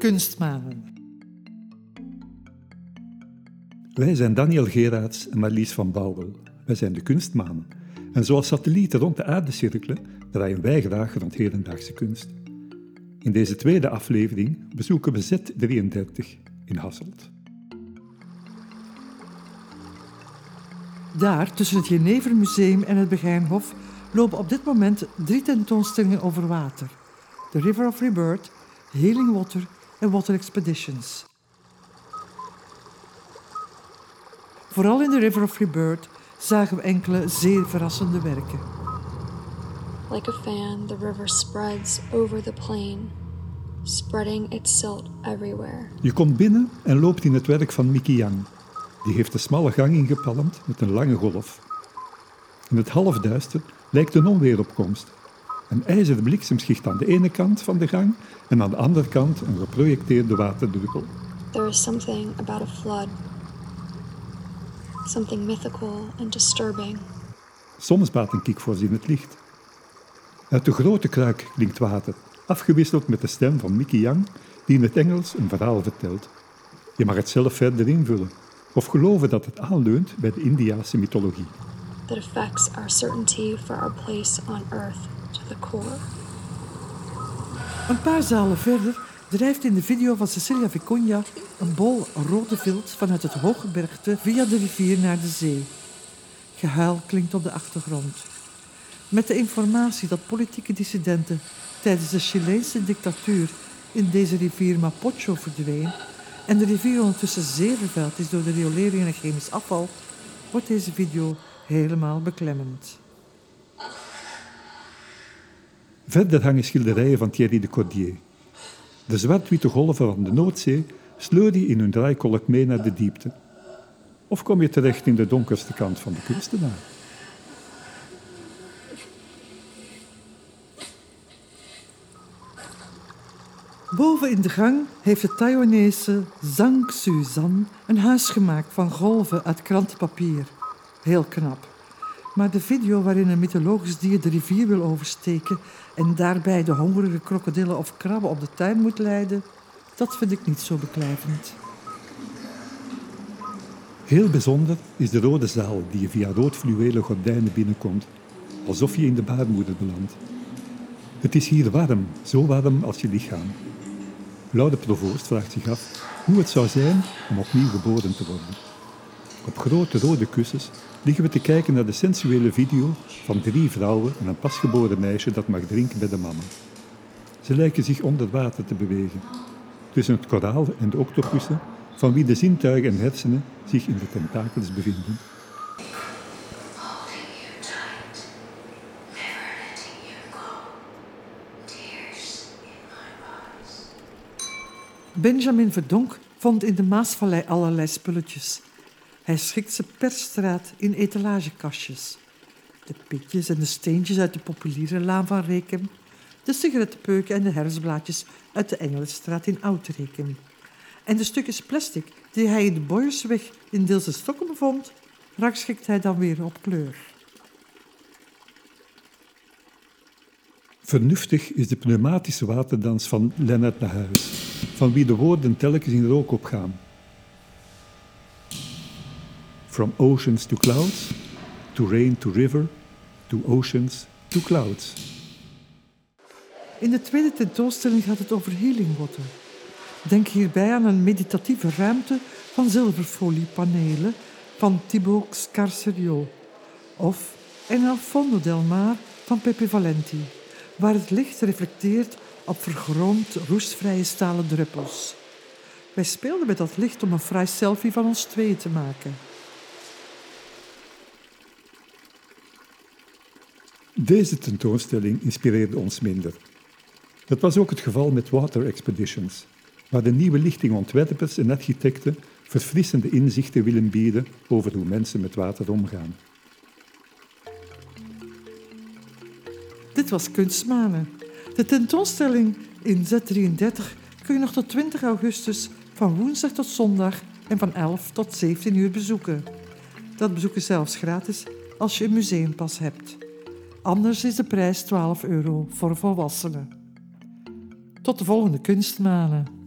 Kunstmanen. Wij zijn Daniel Geraerts en Marlies van Bouwel. Wij zijn de kunstmanen. En zoals satellieten rond de aarde cirkelen, draaien wij graag rond hedendaagse kunst. In deze tweede aflevering bezoeken we Z33 in Hasselt. Daar, tussen het Genevermuseum en het Begijnhof, lopen op dit moment drie tentoonstellingen over water. The River of Rebirth, Healing Water en Water Expeditions. Vooral in The River of Rebirth zagen we enkele zeer verrassende werken. Like a fan, the river spreads over the plain, spreading its silt everywhere. Je komt binnen en loopt in het werk van Mickey Yang. Die heeft de smalle gang ingepalmd met een lange golf. In het halfduister lijkt een onweeropkomst. Een ijzeren bliksemschicht aan de ene kant van de gang en aan de andere kant een geprojecteerde waterdruppel. There is something about a flood, something mythical and disturbing. Soms baat een kikvors in het licht. Uit de grote kruik klinkt water, afgewisseld met de stem van Mickey Yang, die in het Engels een verhaal vertelt. Je mag het zelf verder invullen, of geloven dat het aanleunt bij de Indiase mythologie. That affects our certainty for our place on earth to the core. Een paar zalen verder drijft in de video van Cecilia Vicuña een bol rode vilt vanuit het hooggebergte via de rivier naar de zee. Gehuil klinkt op de achtergrond. Met de informatie dat politieke dissidenten tijdens de Chileense dictatuur in deze rivier Mapocho verdween en de rivier ondertussen zeer vervuild is door de riolering en chemisch afval, wordt deze video helemaal beklemmend. Verder hangen schilderijen van Thierry de Cordier. De zwart-witte golven van de Noordzee sleuren je in hun draaikolk mee naar de diepte. Of kom je terecht in de donkerste kant van de kunstenaar? Boven in de gang heeft de Taiwanese Zhang Suzan een huis gemaakt van golven uit krantenpapier. Heel knap. Maar de video waarin een mythologisch dier de rivier wil oversteken en daarbij de hongerige krokodillen of krabben op de tuin moet leiden, dat vind ik niet zo beklijvend. Heel bijzonder is de rode zaal die je via rood fluwelen gordijnen binnenkomt, alsof je in de baarmoeder belandt. Het is hier warm, zo warm als je lichaam. Laude Provoost vraagt zich af hoe het zou zijn om opnieuw geboren te worden. Op grote rode kussens liggen we te kijken naar de sensuele video van drie vrouwen en een pasgeboren meisje dat mag drinken bij de mama. Ze lijken zich onder water te bewegen, tussen het koraal en de octopussen, van wie de zintuigen en hersenen zich in de tentakels bevinden. Benjamin Verdonk vond in de Maasvallei allerlei spulletjes. Hij schikt ze per straat in etalagekastjes. De pitjes en de steentjes uit de populiere laan van Rekem. De sigarettenpeuken en de herfstblaadjes uit de Engelenstraat in Oud-Rekem. En de stukjes plastic die hij in de Boyersweg in Deelse Stokken vond, rakschikt hij dan weer op kleur. Vernuftig is de pneumatische waterdans van Lennart Nahuis, van wie de woorden telkens in rook opgaan. From oceans to clouds, to rain to river, to oceans to clouds. In de tweede tentoonstelling gaat het over healing water. Denk hierbij aan een meditatieve ruimte van zilverfoliepanelen van Thibaut Scarcerio of En al fondo del mar van Pepe Valenti, waar het licht reflecteert op vergroomd roestvrije stalen druppels. Wij speelden met dat licht om een fraai selfie van ons tweeën te maken. Deze tentoonstelling inspireerde ons minder. Dat was ook het geval met Water Expeditions, waar de nieuwe lichting ontwerpers en architecten verfrissende inzichten willen bieden over hoe mensen met water omgaan. Dit was Kunstmanen. De tentoonstelling in Z33 kun je nog tot 20 augustus van woensdag tot zondag en van 11 tot 17 uur bezoeken. Dat bezoek is zelfs gratis als je een museumpas hebt. Anders is de prijs 12 euro voor volwassenen. Tot de volgende kunstmanen.